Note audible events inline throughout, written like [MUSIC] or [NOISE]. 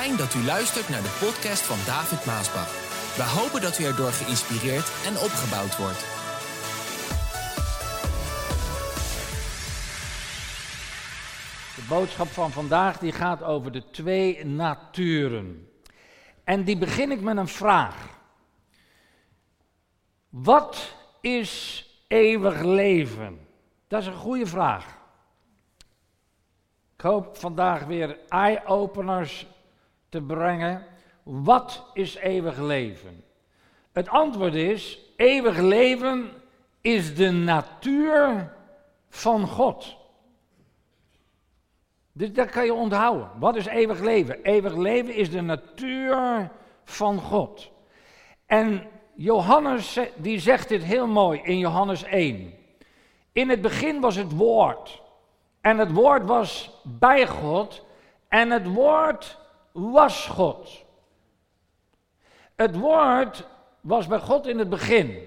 Fijn dat u luistert naar de podcast van David Maasbach. We hopen dat u erdoor geïnspireerd en opgebouwd wordt. De boodschap van vandaag die gaat over de twee naturen. En die begin ik met een vraag. Wat is eeuwig leven? Dat is een goede vraag. Ik hoop vandaag weer eye-openers te brengen. Wat is eeuwig leven? Het antwoord is: eeuwig leven is de natuur van God. Dat kan je onthouden. Wat is eeuwig leven? Eeuwig leven is de natuur van God. En Johannes die zegt dit heel mooi in Johannes 1. In het begin was het woord. En het woord was bij God. En het woord was God. Het woord was bij God in het begin.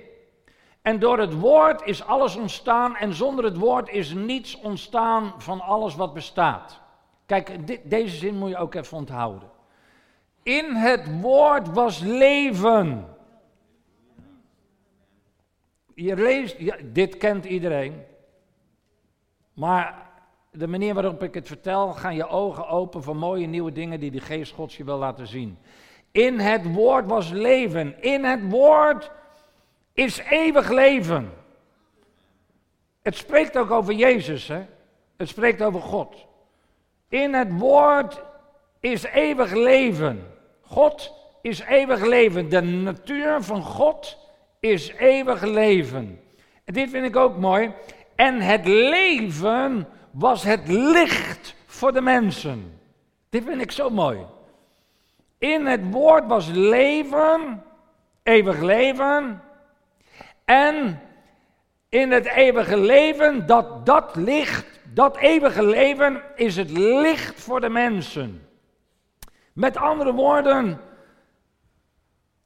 En door het woord is alles ontstaan en zonder het woord is niets ontstaan van alles wat bestaat. Kijk, dit, deze zin moet je ook even onthouden. In het woord was leven. Je leest, dit kent iedereen. Maar de manier waarop ik het vertel, gaan je ogen open voor mooie nieuwe dingen die de Geest Gods je wil laten zien. In het woord was leven. In het woord is eeuwig leven. Het spreekt ook over Jezus, hè? Het spreekt over God. In het woord is eeuwig leven. God is eeuwig leven. De natuur van God is eeuwig leven. En dit vind ik ook mooi. En het leven was het licht voor de mensen. Dit vind ik zo mooi. In het woord was leven, eeuwig leven. En in het eeuwige leven, dat, dat licht, dat eeuwige leven is het licht voor de mensen. Met andere woorden,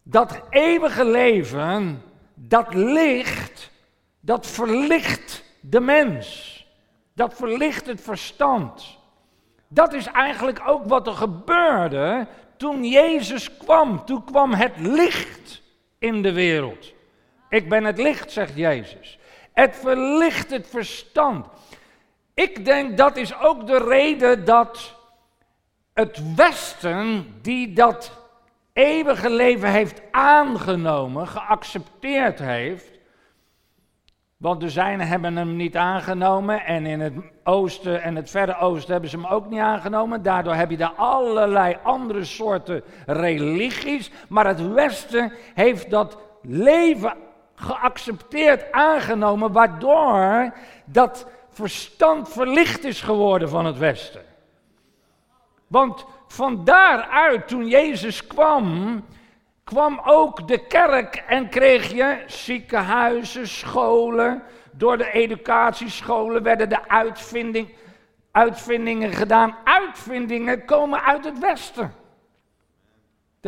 dat eeuwige leven, dat licht, dat verlicht de mens. Dat verlicht het verstand. Dat is eigenlijk ook wat er gebeurde toen Jezus kwam. Toen kwam het licht in de wereld. Ik ben het licht, zegt Jezus. Het verlicht het verstand. Ik denk dat is ook de reden dat het Westen, die dat eeuwige leven heeft aangenomen, geaccepteerd heeft, want de zijnen hebben hem niet aangenomen en in het oosten en het verre oosten hebben ze hem ook niet aangenomen. Daardoor heb je daar allerlei andere soorten religies. Maar het westen heeft dat leven geaccepteerd, aangenomen, waardoor dat verstand verlicht is geworden van het westen. Want van daaruit, toen Jezus kwam, kwam ook de kerk en kreeg je ziekenhuizen, scholen. Door de educatiescholen werden de uitvinding, uitvindingen gedaan. Uitvindingen komen uit het Westen.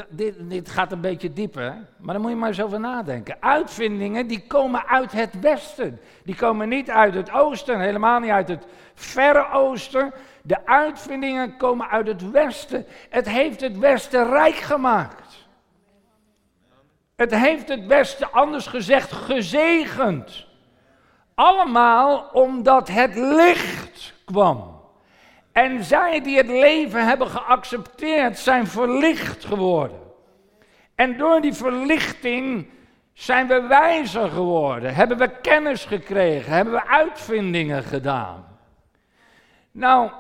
dit, dit, gaat een beetje dieper, maar dan moet je maar eens over nadenken. Uitvindingen die komen uit het Westen. Die komen niet uit het Oosten, helemaal niet uit het Verre Oosten. De uitvindingen komen uit het Westen. Het heeft het Westen rijk gemaakt. Het heeft het beste, anders gezegd, gezegend. Allemaal omdat het licht kwam. En zij die het leven hebben geaccepteerd, zijn verlicht geworden. En door die verlichting zijn we wijzer geworden, hebben we kennis gekregen, hebben we uitvindingen gedaan. Nou,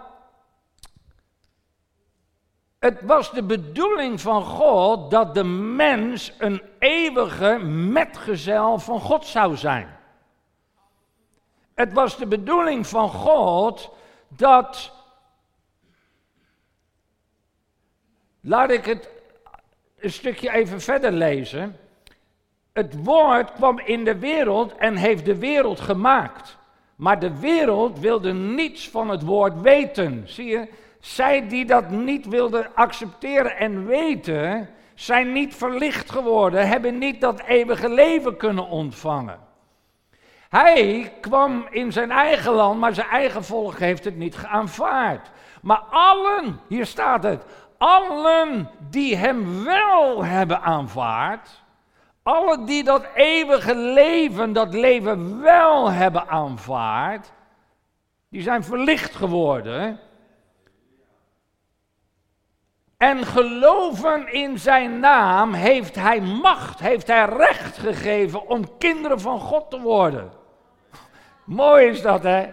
het was de bedoeling van God dat de mens een eeuwige metgezel van God zou zijn. Het was de bedoeling van God dat. Laat ik het een stukje even verder lezen. Het woord kwam in de wereld en heeft de wereld gemaakt. Maar de wereld wilde niets van het woord weten. Zie je? Zij die dat niet wilden accepteren en weten, zijn niet verlicht geworden, hebben niet dat eeuwige leven kunnen ontvangen. Hij kwam in zijn eigen land, maar zijn eigen volk heeft het niet geaanvaard. Maar allen, hier staat het, allen die hem wel hebben aanvaard, allen die dat eeuwige leven, dat leven wel hebben aanvaard, die zijn verlicht geworden. En geloven in zijn naam heeft hij macht, heeft hij recht gegeven om kinderen van God te worden. Mooi is dat, hè?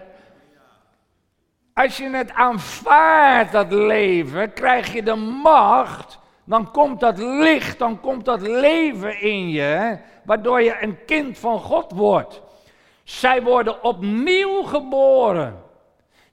Als je het aanvaardt, dat leven, krijg je de macht, dan komt dat licht, dan komt dat leven in je, waardoor je een kind van God wordt. Zij worden opnieuw geboren.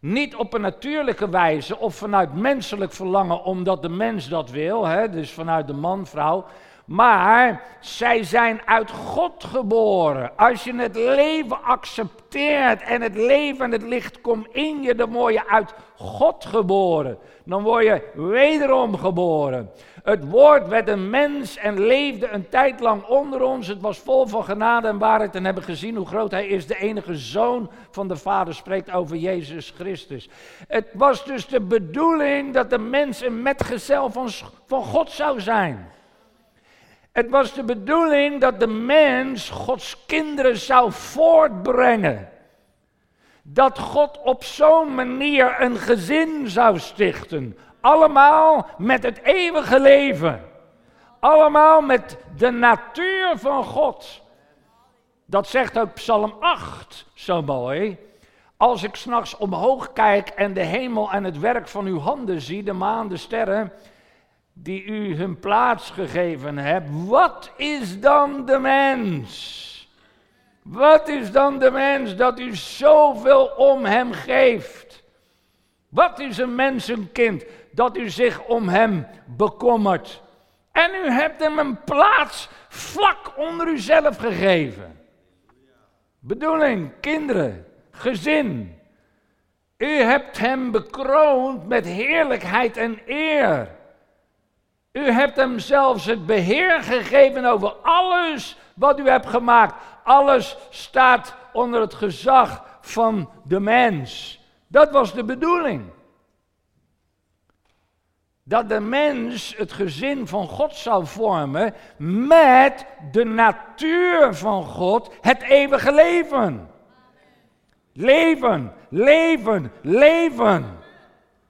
Niet op een natuurlijke wijze of vanuit menselijk verlangen, omdat de mens dat wil, hè, dus vanuit de man, vrouw. Maar zij zijn uit God geboren. Als je het leven accepteert en het leven en het licht komt in je, dan word je uit God geboren. Dan word je wederom geboren. Het woord werd een mens en leefde een tijd lang onder ons. Het was vol van genade en waarheid en hebben gezien hoe groot hij is. De enige zoon van de Vader spreekt over Jezus Christus. Het was dus de bedoeling dat de mens een metgezel van, van God zou zijn. Het was de bedoeling dat de mens Gods kinderen zou voortbrengen. Dat God op zo'n manier een gezin zou stichten. Allemaal met het eeuwige leven. Allemaal met de natuur van God. Dat zegt ook Psalm 8 zo mooi. Als ik s'nachts omhoog kijk en de hemel en het werk van uw handen zie, de maan, de sterren, die u hun plaats gegeven hebt, wat is dan de mens? Wat is dan de mens dat u zoveel om hem geeft? Wat is een mensenkind dat u zich om hem bekommert? En u hebt hem een plaats vlak onder uzelf gegeven. Bedoeling, kinderen, gezin. U hebt hem bekroond met heerlijkheid en eer. U hebt hem zelfs het beheer gegeven over alles wat u hebt gemaakt. Alles staat onder het gezag van de mens. Dat was de bedoeling. Dat de mens het gezin van God zou vormen met de natuur van God, het eeuwige leven. Leven, leven, leven.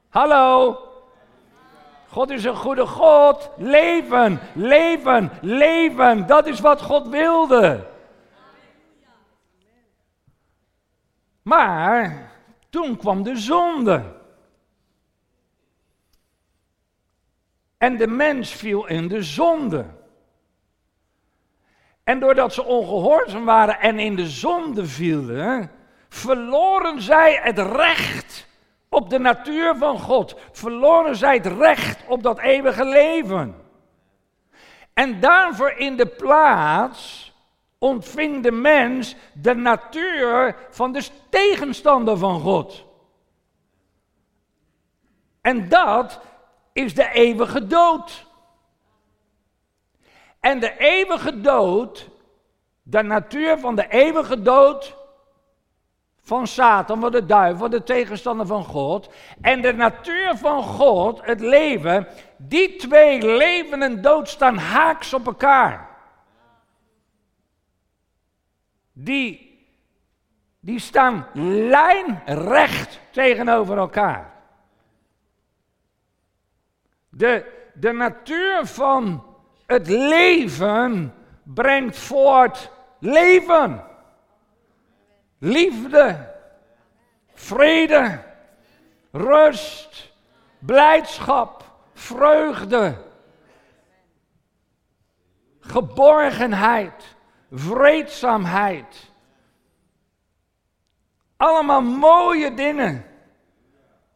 Hallo. God is een goede God. Leven, leven, leven. Dat is wat God wilde. Maar toen kwam de zonde. En de mens viel in de zonde. En doordat ze ongehoorzaam waren en in de zonde vielen, verloren zij het recht op de natuur van God. Verloren zij het recht op dat eeuwige leven. En daarvoor in de plaats ontving de mens de natuur van de tegenstander van God. En dat is de eeuwige dood. En de eeuwige dood, de natuur van de eeuwige dood, van Satan, van de duivel, de tegenstander van God. En de natuur van God, het leven, die twee leven en dood staan haaks op elkaar. Die, die staan lijnrecht tegenover elkaar. De, de natuur van het leven brengt voort leven liefde, vrede, rust, blijdschap, vreugde, geborgenheid, vreedzaamheid. Allemaal mooie dingen.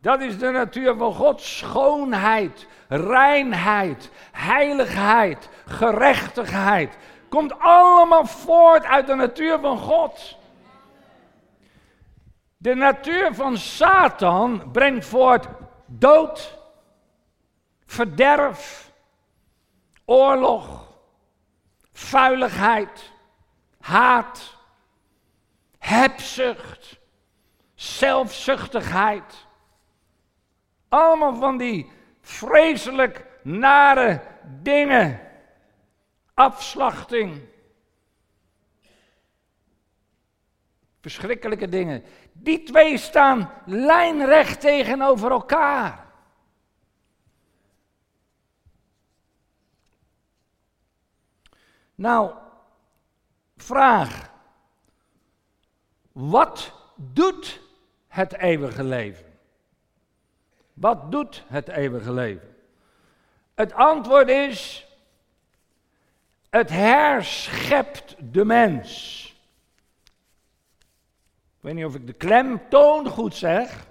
Dat is de natuur van God. Schoonheid, reinheid, heiligheid, gerechtigheid. Komt allemaal voort uit de natuur van God. De natuur van Satan brengt voort dood, verderf, oorlog, vuiligheid, haat, hebzucht, zelfzuchtigheid. Allemaal van die, vreselijk nare dingen. Afslachting. Verschrikkelijke dingen. Die twee staan lijnrecht tegenover elkaar. Nou, vraag. Wat doet het eeuwige leven? Wat doet het eeuwige leven? Het antwoord is: het herschept de mens. Ik weet niet of ik de klemtoon goed zeg.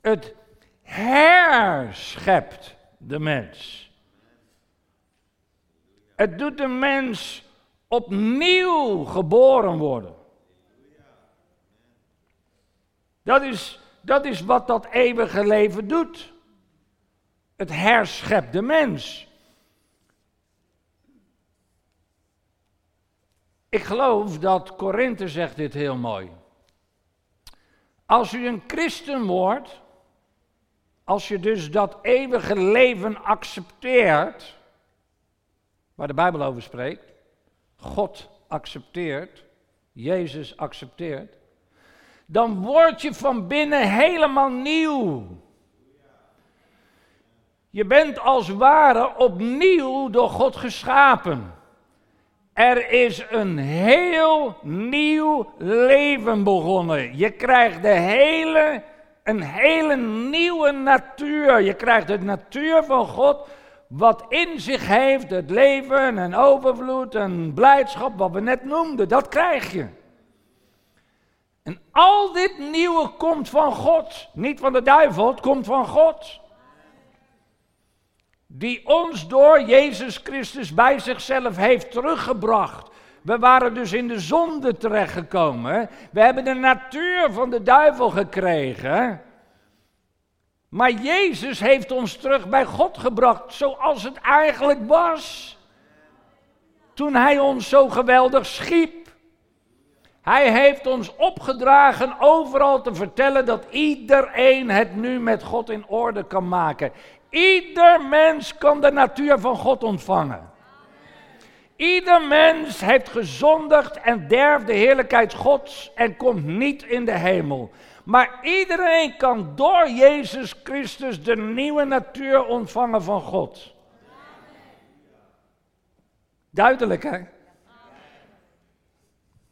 Het herschept de mens. Het doet de mens opnieuw geboren worden. Dat is, dat is wat dat eeuwige leven doet. Het herschept de mens. Ik geloof dat Korinthe zegt dit heel mooi. Als u een christen wordt, als je dus dat eeuwige leven accepteert, waar de Bijbel over spreekt, God accepteert, Jezus accepteert, dan word je van binnen helemaal nieuw. Je bent als ware opnieuw door God geschapen. Er is een heel nieuw leven begonnen. Je krijgt de hele, een hele nieuwe natuur. Je krijgt de natuur van God, wat in zich heeft het leven en overvloed en blijdschap, wat we net noemden. Dat krijg je. En al dit nieuwe komt van God, niet van de duivel, het komt van God. Die ons door Jezus Christus bij zichzelf heeft teruggebracht. We waren dus in de zonde terechtgekomen. We hebben de natuur van de duivel gekregen. Maar Jezus heeft ons terug bij God gebracht zoals het eigenlijk was. Toen Hij ons zo geweldig schiep. Hij heeft ons opgedragen overal te vertellen dat iedereen het nu met God in orde kan maken. Ieder mens kan de natuur van God ontvangen. Ieder mens heeft gezondigd en derft de heerlijkheid Gods en komt niet in de hemel. Maar iedereen kan door Jezus Christus de nieuwe natuur ontvangen van God. Duidelijk hè?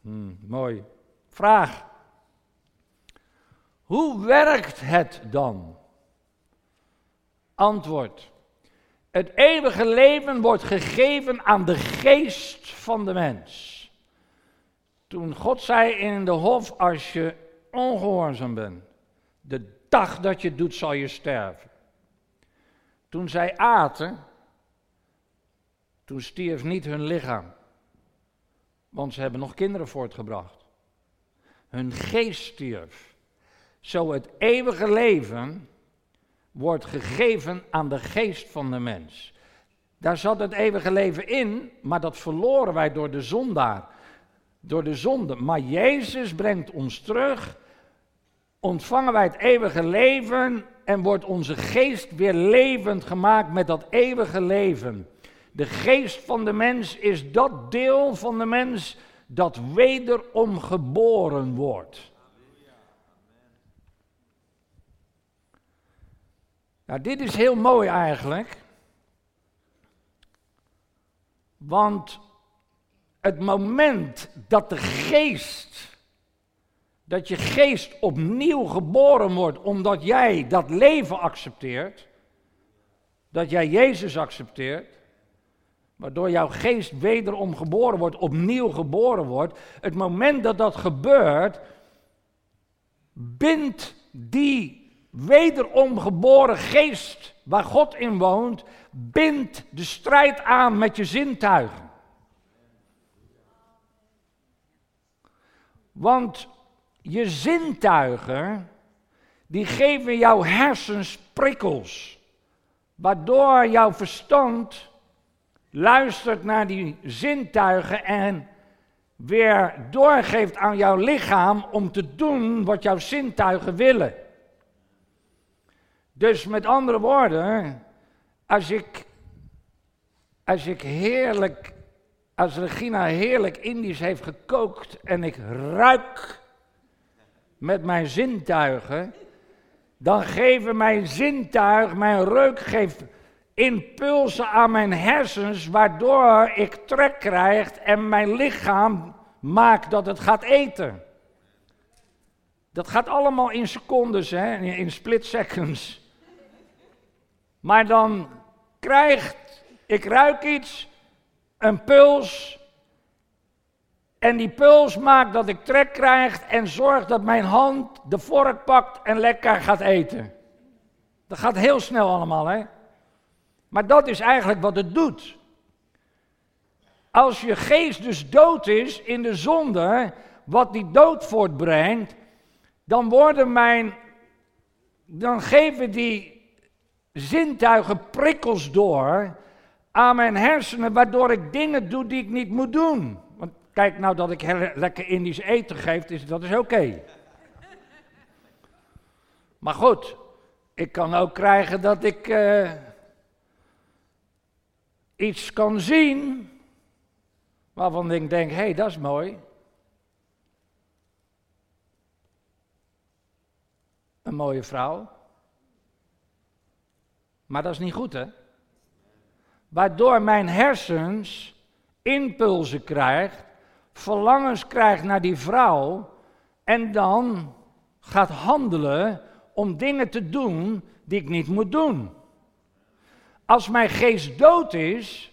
Hmm, mooi. Vraag. Hoe werkt het dan? Antwoord. Het eeuwige leven wordt gegeven aan de geest van de mens. Toen God zei in de hof, als je ongehoorzaam bent, de dag dat je doet zal je sterven. Toen zij aten, toen stierf niet hun lichaam. Want ze hebben nog kinderen voortgebracht. Hun geest stierf. Zo het eeuwige leven wordt gegeven aan de geest van de mens. Daar zat het eeuwige leven in, maar dat verloren wij door de zondaar. Door de zonde. Maar Jezus brengt ons terug. Ontvangen wij het eeuwige leven en wordt onze geest weer levend gemaakt met dat eeuwige leven. De geest van de mens is dat deel van de mens dat wederom geboren wordt. Nou, dit is heel mooi eigenlijk. Want het moment dat de geest, dat je geest opnieuw geboren wordt omdat jij dat leven accepteert, dat jij Jezus accepteert, waardoor jouw geest wederom geboren wordt, opnieuw geboren wordt, het moment dat dat gebeurt, bindt die wederom geboren geest waar God in woont, bindt de strijd aan met je zintuigen. Want je zintuigen, die geven jouw hersens prikkels, waardoor jouw verstand luistert naar die zintuigen en weer doorgeeft aan jouw lichaam om te doen wat jouw zintuigen willen. Dus met andere woorden, als ik, als ik heerlijk, als Regina heerlijk Indisch heeft gekookt en ik ruik met mijn zintuigen, dan geven mijn zintuig, mijn reuk geeft impulsen aan mijn hersens, waardoor ik trek krijg en mijn lichaam maakt dat het gaat eten. Dat gaat allemaal in secondes, hè, in split seconds. Maar dan krijgt, ik ruik iets, een puls. En die puls maakt dat ik trek krijg en zorgt dat mijn hand de vork pakt en lekker gaat eten. Dat gaat heel snel allemaal, hè? Maar dat is eigenlijk wat het doet. Als je geest dus dood is in de zonde, wat die dood voortbrengt, dan worden mijn, dan geven die zintuigen prikkels door aan mijn hersenen, waardoor ik dingen doe die ik niet moet doen. Want kijk nou dat ik heel lekker Indisch eten geef, dus dat is oké. Maar goed, ik kan ook krijgen dat ik uh, iets kan zien waarvan ik denk, hé, hey, dat is mooi. Een mooie vrouw. Maar dat is niet goed, hè? Waardoor mijn hersens impulsen krijgt, verlangens krijgt naar die vrouw en dan gaat handelen om dingen te doen die ik niet moet doen. Als mijn geest dood is,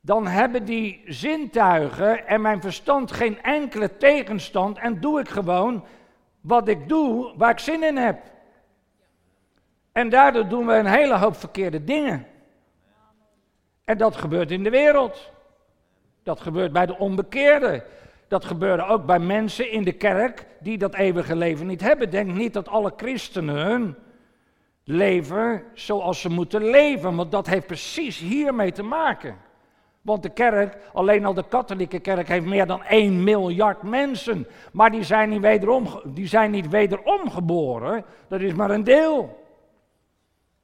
dan hebben die zintuigen en mijn verstand geen enkele tegenstand en doe ik gewoon wat ik doe waar ik zin in heb. En daardoor doen we een hele hoop verkeerde dingen. En dat gebeurt in de wereld. Dat gebeurt bij de onbekeerden. Dat gebeurde ook bij mensen in de kerk die dat eeuwige leven niet hebben. Denk niet dat alle christenen leven zoals ze moeten leven, want dat heeft precies hiermee te maken. Want de kerk, alleen al de katholieke kerk, heeft meer dan 1 miljard mensen. Maar die zijn niet wederom, die zijn niet wederom geboren. Dat is maar een deel.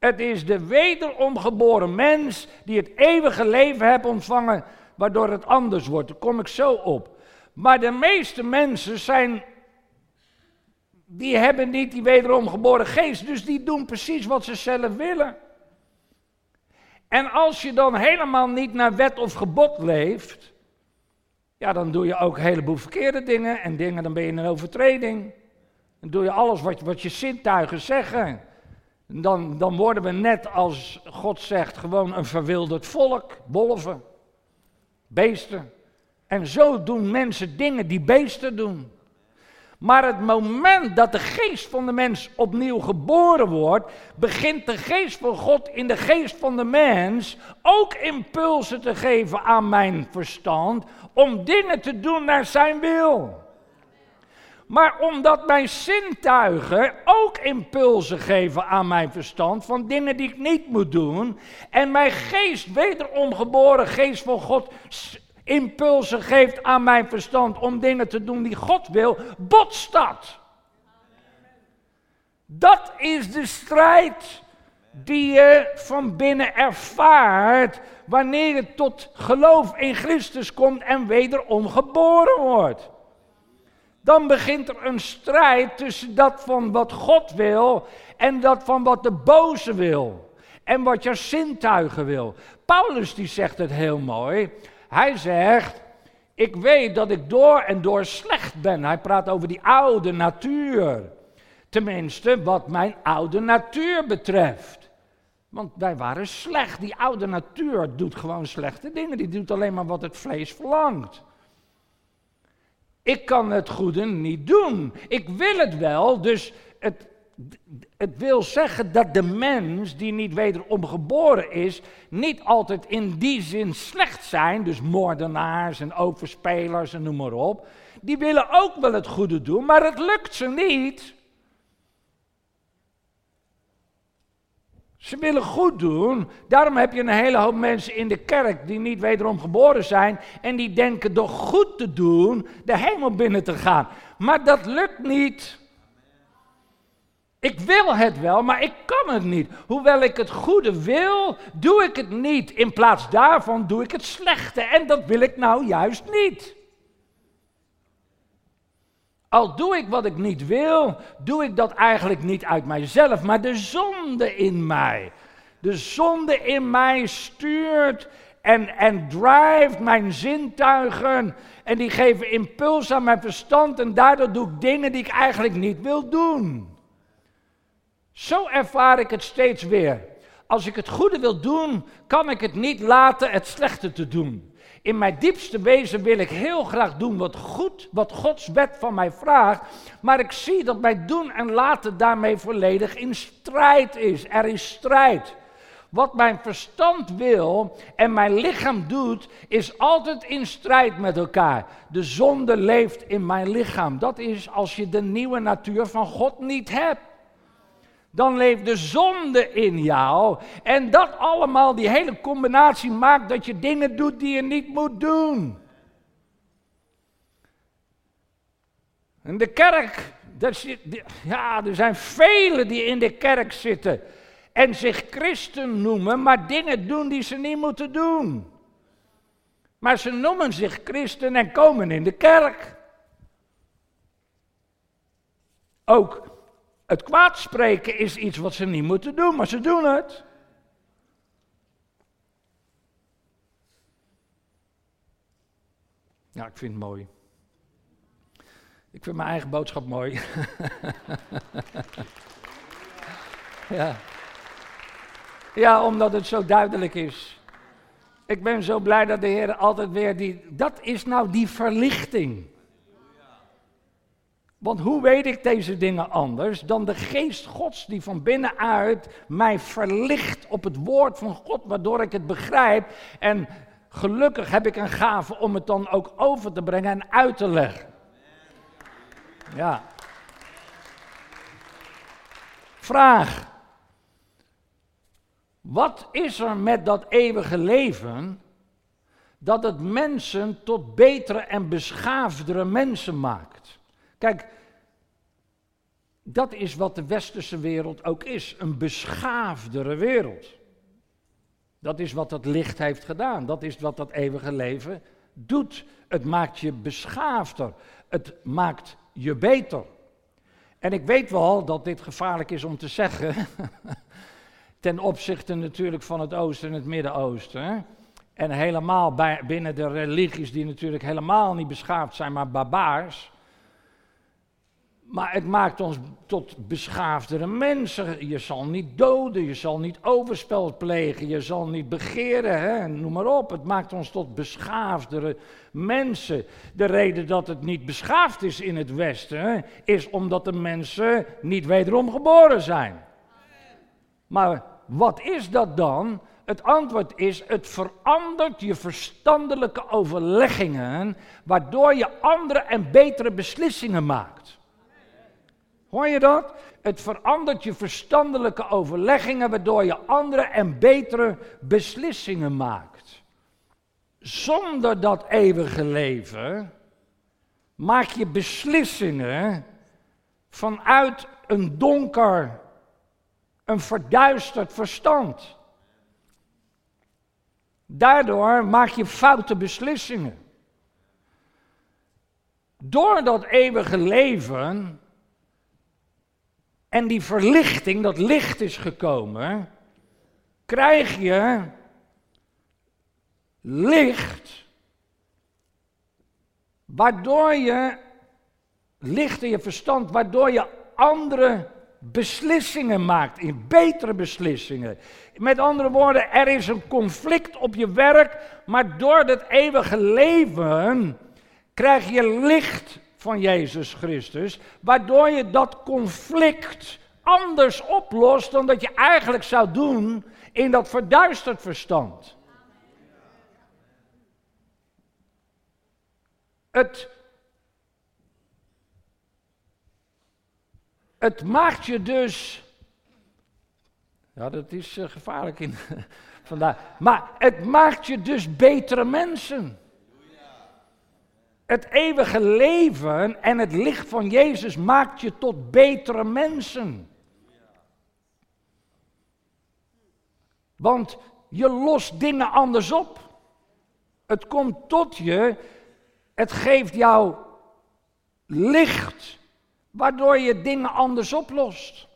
Het is de wederom geboren mens die het eeuwige leven heeft ontvangen, waardoor het anders wordt. Daar kom ik zo op. Maar de meeste mensen zijn, die hebben niet die wederom geboren geest, dus die doen precies wat ze zelf willen. En als je dan helemaal niet naar wet of gebod leeft, ja, dan doe je ook een heleboel verkeerde dingen en dingen, dan ben je in een overtreding. Dan doe je alles wat, wat je zintuigen zeggen. Dan, dan worden we net als God zegt, gewoon een verwilderd volk, wolven, beesten. En zo doen mensen dingen die beesten doen. Maar het moment dat de geest van de mens opnieuw geboren wordt, begint de geest van God in de geest van de mens ook impulsen te geven aan mijn verstand om dingen te doen naar zijn wil. Maar omdat mijn zintuigen ook impulsen geven aan mijn verstand van dingen die ik niet moet doen, en mijn geest, wederom geboren geest van God, impulsen geeft aan mijn verstand om dingen te doen die God wil, botst dat. Dat is de strijd die je van binnen ervaart wanneer je tot geloof in Christus komt en wederom geboren wordt. Dan begint er een strijd tussen dat van wat God wil en dat van wat de boze wil. En wat je zintuigen wil. Paulus die zegt het heel mooi. Hij zegt, ik weet dat ik door en door slecht ben. Hij praat over die oude natuur. Tenminste, wat mijn oude natuur betreft. Want wij waren slecht. Die oude natuur doet gewoon slechte dingen. Die doet alleen maar wat het vlees verlangt. Ik kan het goede niet doen. Ik wil het wel, dus het, het wil zeggen dat de mens die niet wederom geboren is, niet altijd in die zin slecht zijn, dus moordenaars en overspelers en noem maar op. Die willen ook wel het goede doen, maar het lukt ze niet. Ze willen goed doen. Daarom heb je een hele hoop mensen in de kerk die niet wederom geboren zijn en die denken door goed te doen de hemel binnen te gaan. Maar dat lukt niet. Ik wil het wel, maar ik kan het niet. Hoewel ik het goede wil, doe ik het niet. In plaats daarvan doe ik het slechte. En dat wil ik nou juist niet. Al doe ik wat ik niet wil, doe ik dat eigenlijk niet uit mijzelf, maar de zonde in mij. De zonde in mij stuurt en, en drijft mijn zintuigen. En die geven impuls aan mijn verstand. En daardoor doe ik dingen die ik eigenlijk niet wil doen. Zo ervaar ik het steeds weer. Als ik het goede wil doen, kan ik het niet laten het slechte te doen. In mijn diepste wezen wil ik heel graag doen wat goed, wat Gods wet van mij vraagt. Maar ik zie dat mijn doen en laten daarmee volledig in strijd is. Er is strijd. Wat mijn verstand wil en mijn lichaam doet, is altijd in strijd met elkaar. De zonde leeft in mijn lichaam. Dat is als je de nieuwe natuur van God niet hebt. Dan leeft de zonde in jou. En dat allemaal, die hele combinatie maakt dat je dingen doet die je niet moet doen. In de kerk, ja, er zijn velen die in de kerk zitten en zich christen noemen, maar dingen doen die ze niet moeten doen. Maar ze noemen zich christen en komen in de kerk. Ook het kwaadspreken is iets wat ze niet moeten doen, maar ze doen het. Ja, ik vind het mooi. Ik vind mijn eigen boodschap mooi. [LAUGHS] ja. Ja, omdat het zo duidelijk is. Ik ben zo blij dat de Heer altijd weer die. Dat is nou die verlichting. Want hoe weet ik deze dingen anders dan de geest Gods die van binnenuit mij verlicht op het woord van God, waardoor ik het begrijp. En gelukkig heb ik een gave om het dan ook over te brengen en uit te leggen. Ja. Vraag. Wat is er met dat eeuwige leven dat het mensen tot betere en beschaafdere mensen maakt? Kijk, dat is wat de westerse wereld ook is, een beschaafdere wereld. Dat is wat dat licht heeft gedaan, dat is wat dat eeuwige leven doet. Het maakt je beschaafder, het maakt je beter. En ik weet wel dat dit gevaarlijk is om te zeggen, [LAUGHS] ten opzichte natuurlijk van het Oosten en het Midden-Oosten. En helemaal bij, binnen de religies die natuurlijk helemaal niet beschaafd zijn, maar barbaars. Maar het maakt ons tot beschaafdere mensen. Je zal niet doden, je zal niet overspel plegen, je zal niet begeren, hè? noem maar op. Het maakt ons tot beschaafdere mensen. De reden dat het niet beschaafd is in het Westen, is omdat de mensen niet wederom geboren zijn. Maar wat is dat dan? Het antwoord is, het verandert je verstandelijke overleggingen, waardoor je andere en betere beslissingen maakt. Hoor je dat? Het verandert je verstandelijke overleggingen, waardoor je andere en betere beslissingen maakt. Zonder dat eeuwige leven maak je beslissingen vanuit een donker een verduisterd verstand. Daardoor maak je foute beslissingen. Door dat eeuwige leven en die verlichting, dat licht is gekomen, krijg je licht, waardoor je licht in je verstand, waardoor je andere beslissingen maakt, in betere beslissingen. Met andere woorden, er is een conflict op je werk, maar door het eeuwige leven krijg je licht van Jezus Christus, waardoor je dat conflict anders oplost dan dat je eigenlijk zou doen in dat verduisterd verstand. Het Het maakt je dus. Ja, dat is uh, gevaarlijk in [LAUGHS] vandaag. Maar het maakt je dus betere mensen. Het eeuwige leven en het licht van Jezus maakt je tot betere mensen. Want je lost dingen anders op. Het komt tot je, het geeft jou licht, waardoor je dingen anders oplost.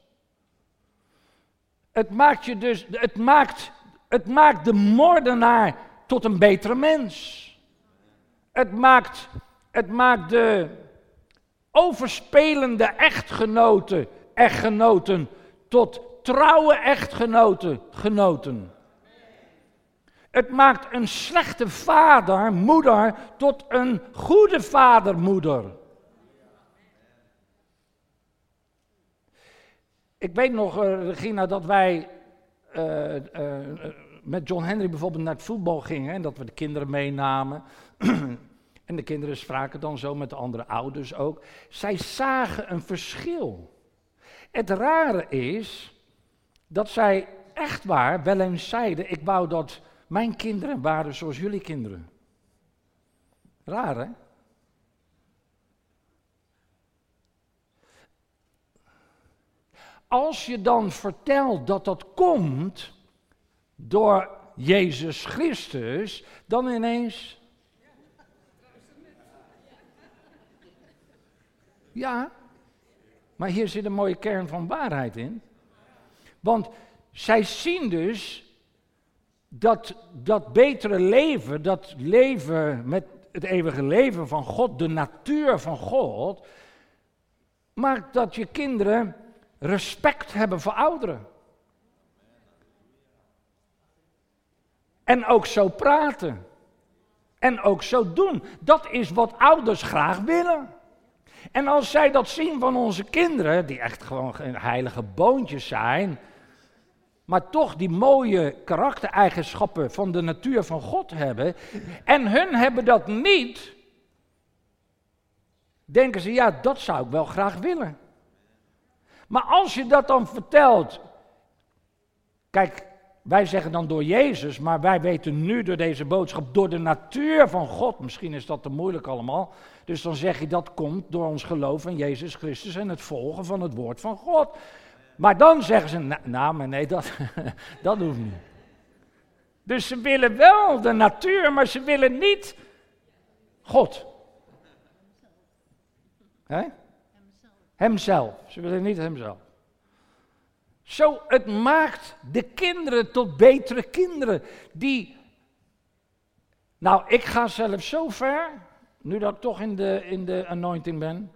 Het maakt, je dus, het maakt, het maakt de moordenaar tot een betere mens. Het maakt, het maakt de overspelende echtgenoten, echtgenoten tot trouwe echtgenoten, genoten. Het maakt een slechte vader, moeder, tot een goede vader, moeder. Ik weet nog, uh, Regina, dat wij uh, uh, met John Henry bijvoorbeeld naar het voetbal gingen en dat we de kinderen meenamen. [CLEARS THROAT] en de kinderen spraken dan zo met de andere ouders ook. Zij zagen een verschil. Het rare is dat zij echt waar wel eens zeiden: Ik wou dat mijn kinderen waren zoals jullie kinderen. Raar hè? Als je dan vertelt dat dat komt door Jezus Christus, dan ineens. Ja, maar hier zit een mooie kern van waarheid in. Want zij zien dus dat dat betere leven, dat leven met het eeuwige leven van God, de natuur van God, maakt dat je kinderen respect hebben voor ouderen. En ook zo praten. En ook zo doen. Dat is wat ouders graag willen. En als zij dat zien van onze kinderen, die echt gewoon heilige boontjes zijn, maar toch die mooie karaktereigenschappen van de natuur van God hebben, en hun hebben dat niet, denken ze, ja, dat zou ik wel graag willen. Maar als je dat dan vertelt, kijk, wij zeggen dan door Jezus, maar wij weten nu door deze boodschap, door de natuur van God. Misschien is dat te moeilijk allemaal. Dus dan zeg je dat komt door ons geloof in Jezus Christus en het volgen van het woord van God. Maar dan zeggen ze, nou, maar nee, dat, [LAUGHS] dat hoeft niet. Dus ze willen wel de natuur, maar ze willen niet God. Hemzelf. Ze willen niet hemzelf. Zo, het maakt de kinderen tot betere kinderen. Die, nou, ik ga zelf zo ver, nu dat ik toch in de, in de anointing ben,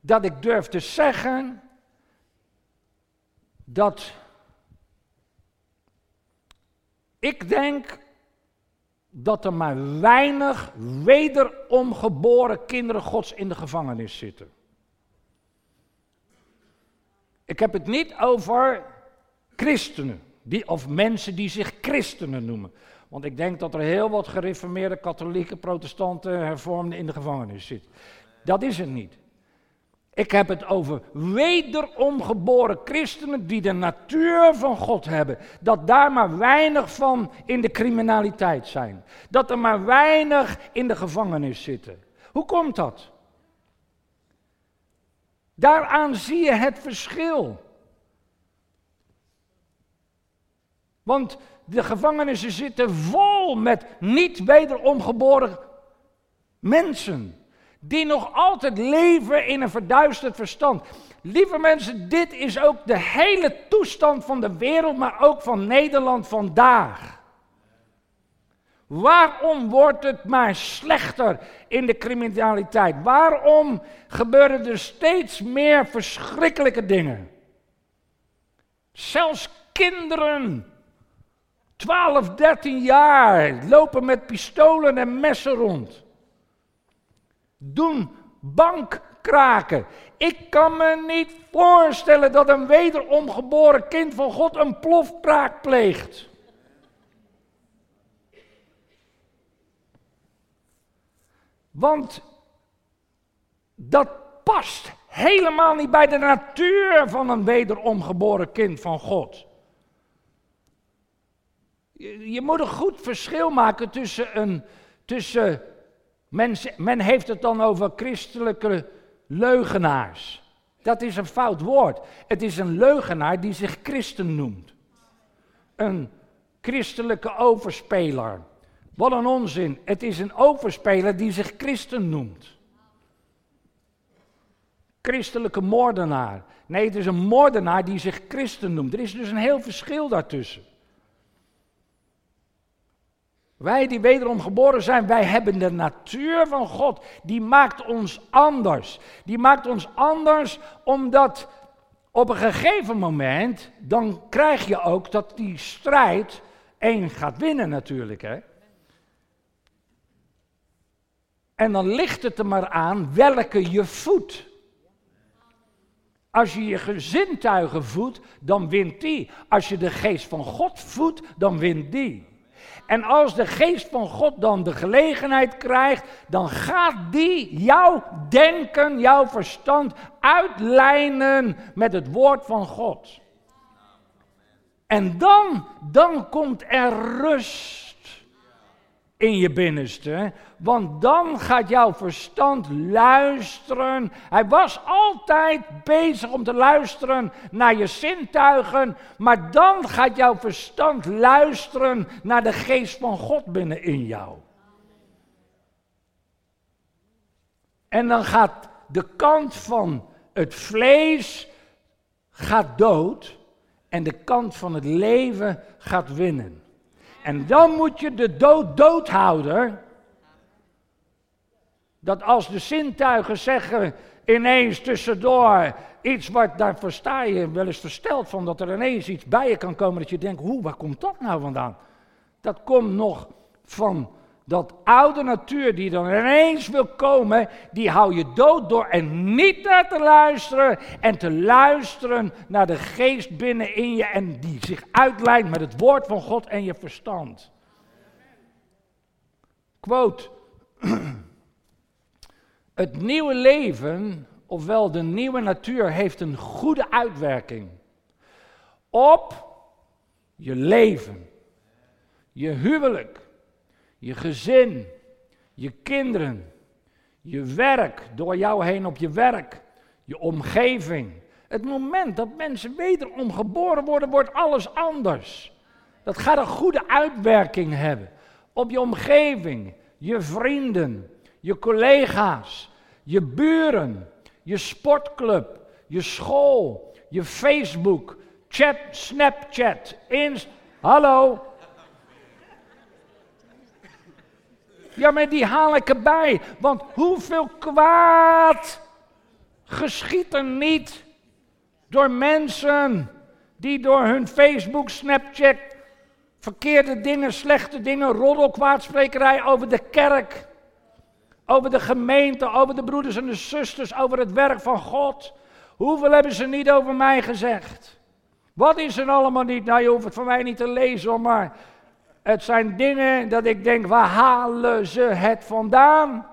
dat ik durf te zeggen dat ik denk dat er maar weinig wederomgeboren kinderen Gods in de gevangenis zitten. Ik heb het niet over christenen, die, of mensen die zich christenen noemen. Want ik denk dat er heel wat gereformeerde katholieke, protestanten, hervormden in de gevangenis zitten. Dat is het niet. Ik heb het over wederomgeboren christenen die de natuur van God hebben. Dat daar maar weinig van in de criminaliteit zijn. Dat er maar weinig in de gevangenis zitten. Hoe komt dat? Daaraan zie je het verschil. Want de gevangenissen zitten vol met niet wederomgeboren mensen. Die nog altijd leven in een verduisterd verstand. Lieve mensen, dit is ook de hele toestand van de wereld, maar ook van Nederland vandaag. Waarom wordt het maar slechter in de criminaliteit? Waarom gebeuren er steeds meer verschrikkelijke dingen? Zelfs kinderen, 12, 13 jaar, lopen met pistolen en messen rond. Doen bankkraken. Ik kan me niet voorstellen dat een wederomgeboren kind van God een plofkraak pleegt. Want dat past helemaal niet bij de natuur van een wederomgeboren kind van God. Je, moet een goed verschil maken tussen een. Tussen, men, men heeft het dan over christelijke leugenaars. Dat is een fout woord. Het is een leugenaar die zich christen noemt. een christelijke overspeler. Wat een onzin. Het is een overspeler die zich christen noemt. Christelijke moordenaar. Nee, het is een moordenaar die zich christen noemt. Er is dus een heel verschil daartussen. Wij die wederom geboren zijn, wij hebben de natuur van God. Die maakt ons anders. Die maakt ons anders omdat op een gegeven moment, dan krijg je ook dat die strijd één gaat winnen natuurlijk. Hè? En dan ligt het er maar aan welke je voedt. Als je je gezintuigen voedt, dan wint die. Als je de geest van God voedt, dan wint die. En als de geest van God dan de gelegenheid krijgt, dan gaat die jouw denken, jouw verstand uitlijnen met het woord van God. En dan, dan komt er rust in je binnenste. Want dan gaat jouw verstand luisteren. Hij was altijd bezig om te luisteren naar je zintuigen. Maar dan gaat jouw verstand luisteren naar de geest van God binnen in jou. En dan gaat de kant van het vlees gaat dood en de kant van het leven gaat winnen. En dan moet je de dood dood houden. Dat als de zintuigen zeggen ineens tussendoor iets wat daar versta je wel eens versteld van dat er ineens iets bij je kan komen dat je denkt, hoe, waar komt dat nou vandaan? Dat komt nog van dat oude natuur die dan ineens wil komen, die hou je dood door en niet naar te luisteren en te luisteren naar de geest binnenin je en die zich uitlijnt met het woord van God en je verstand. Quote. [CLEARS THROAT] Het nieuwe leven, ofwel de nieuwe natuur, heeft een goede uitwerking op je leven, je huwelijk, je gezin, je kinderen, je werk, door jou heen op je werk, je omgeving. Het moment dat mensen wederom geboren worden, wordt alles anders. Dat gaat een goede uitwerking hebben op je omgeving, je vrienden, je collega's, je buren, je sportclub, je school, je Facebook, chat, Snapchat, Inst. Hallo, Ja, maar die haal ik erbij. Want hoeveel kwaad geschiet er niet door mensen die door hun Facebook, Snapchat, verkeerde dingen, slechte dingen, roddelkwaadsprekerij over de kerk, over de gemeente, over de broeders en de zusters, over het werk van God. Hoeveel hebben ze niet over mij gezegd? Wat is er allemaal niet? Nou, je hoeft het van mij niet te lezen, maar het zijn dingen dat ik denk, waar halen ze het vandaan?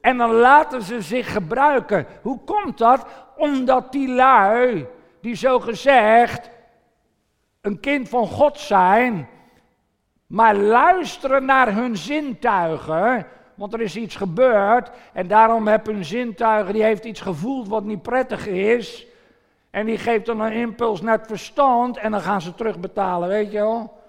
En dan laten ze zich gebruiken. Hoe komt dat? Omdat die lui, die zo gezegd een kind van God zijn, maar luisteren naar hun zintuigen, want er is iets gebeurd en daarom hebben hun zintuigen, die heeft iets gevoeld wat niet prettig is. En die geeft dan een impuls naar het verstand en dan gaan ze terugbetalen, weet je wel.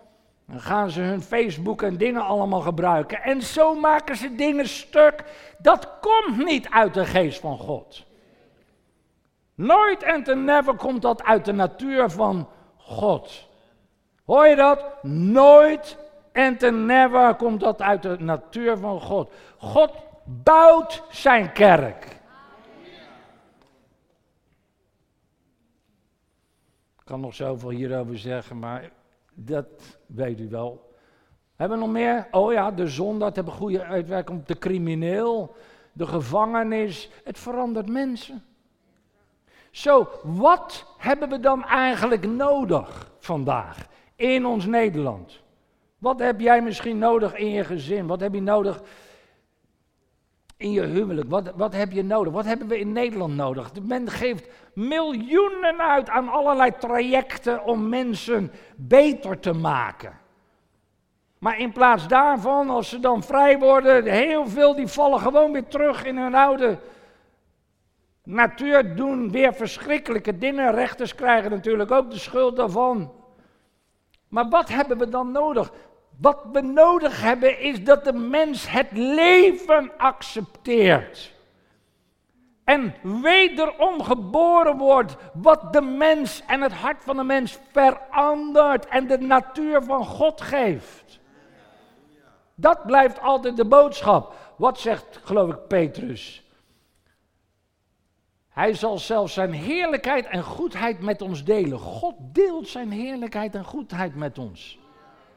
Dan gaan ze hun Facebook en dingen allemaal gebruiken. En zo maken ze dingen stuk. Dat komt niet uit de geest van God. Nooit en never komt dat uit de natuur van God. Hoor je dat? Nooit en never komt dat uit de natuur van God. God bouwt zijn kerk. Ik kan nog zoveel hierover zeggen, maar dat weet u wel. Hebben we nog meer? Oh ja, de zon, dat hebben goede uitwerking op de crimineel, de gevangenis. Het verandert mensen. Zo, wat hebben we dan eigenlijk nodig vandaag in ons Nederland? Wat heb jij misschien nodig in je gezin? Wat heb je nodig in je huwelijk? Wat, wat heb je nodig? Wat hebben we in Nederland nodig? Men geeft miljoenen uit aan allerlei trajecten om mensen beter te maken. Maar in plaats daarvan, als ze dan vrij worden, heel veel die vallen gewoon weer terug in hun oude natuur, doen weer verschrikkelijke dingen. Rechters krijgen natuurlijk ook de schuld daarvan. Maar wat hebben we dan nodig? Wat we nodig hebben is dat de mens het leven accepteert. En wederom geboren wordt, wat de mens en het hart van de mens verandert en de natuur van God geeft. Dat blijft altijd de boodschap. Wat zegt, geloof ik, Petrus? Hij zal zelfs zijn heerlijkheid en goedheid met ons delen. God deelt zijn heerlijkheid en goedheid met ons.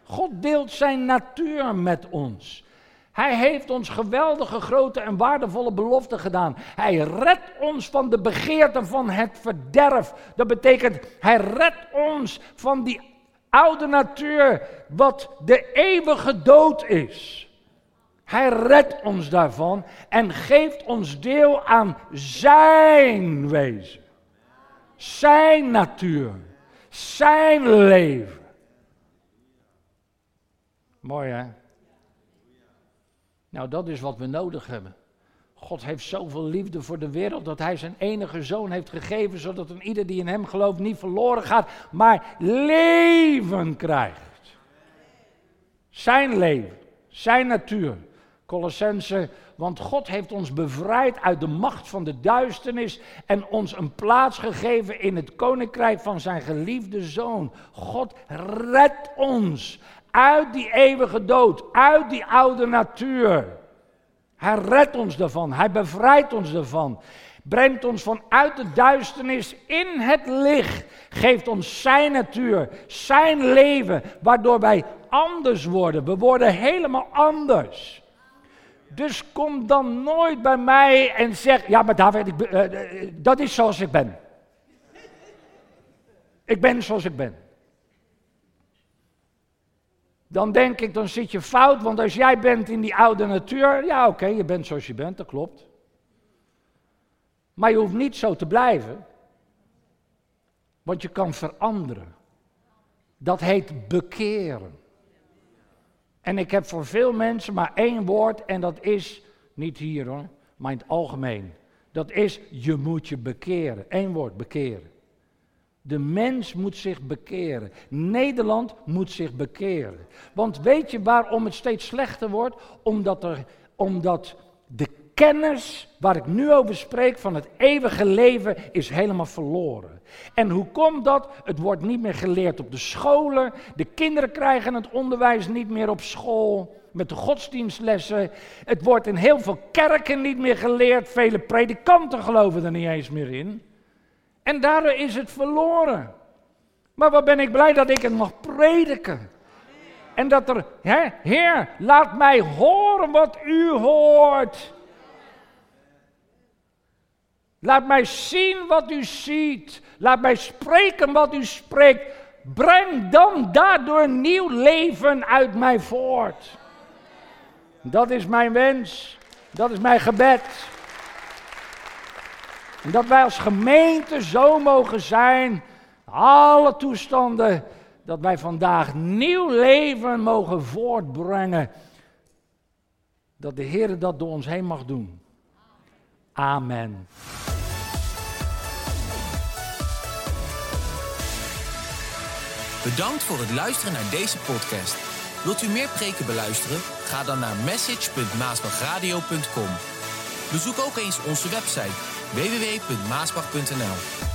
God deelt zijn natuur met ons. Hij heeft ons geweldige, grote en waardevolle beloften gedaan. Hij redt ons van de begeerten van het verderf. Dat betekent, hij redt ons van die oude natuur, wat de eeuwige dood is. Hij redt ons daarvan en geeft ons deel aan zijn wezen. Zijn natuur. Zijn leven. Mooi hè? Nou, dat is wat we nodig hebben. God heeft zoveel liefde voor de wereld dat hij zijn enige zoon heeft gegeven, zodat een ieder die in hem gelooft niet verloren gaat, maar leven krijgt. Zijn leven, zijn natuur. Colossense, want God heeft ons bevrijd uit de macht van de duisternis en ons een plaats gegeven in het koninkrijk van zijn geliefde zoon. God redt ons uit die eeuwige dood, uit die oude natuur. Hij redt ons daarvan, hij bevrijdt ons daarvan. Brengt ons vanuit de duisternis in het licht. Geeft ons zijn natuur, zijn leven, waardoor wij anders worden. We worden helemaal anders. Dus kom dan nooit bij mij en zeg: Ja, maar David, ik, uh, dat is zoals ik ben. Ik ben zoals ik ben. Dan denk ik, dan zit je fout, want als jij bent in die oude natuur, ja oké, je bent zoals je bent, dat klopt. Maar je hoeft niet zo te blijven, want je kan veranderen. Dat heet bekeren. En ik heb voor veel mensen maar één woord en dat is, niet hier hoor, maar in het algemeen. Dat is, je moet je bekeren. Eén woord, bekeren. De mens moet zich bekeren. Nederland moet zich bekeren. Want weet je waarom het steeds slechter wordt? Omdat, er, omdat de kennis waar ik nu over spreek van het eeuwige leven is helemaal verloren. En hoe komt dat? Het wordt niet meer geleerd op de scholen. De kinderen krijgen het onderwijs niet meer op school. Met de godsdienstlessen. Het wordt in heel veel kerken niet meer geleerd. Vele predikanten geloven er niet eens meer in. En daardoor is het verloren. Maar wat ben ik blij dat ik het mag prediken. En dat er, hè, Heer, laat mij horen wat u hoort. Laat mij zien wat u ziet. Laat mij spreken wat u spreekt. Breng dan daardoor nieuw leven uit mij voort. Dat is mijn wens. Dat is mijn gebed. En dat wij als gemeente zo mogen zijn, alle toestanden, dat wij vandaag nieuw leven mogen voortbrengen. Dat de Heer dat door ons heen mag doen. Amen. Bedankt voor het luisteren naar deze podcast. Wilt u meer preken beluisteren? Ga dan naar message.maasbachradio.com. Bezoek ook eens onze website www.maasbach.nl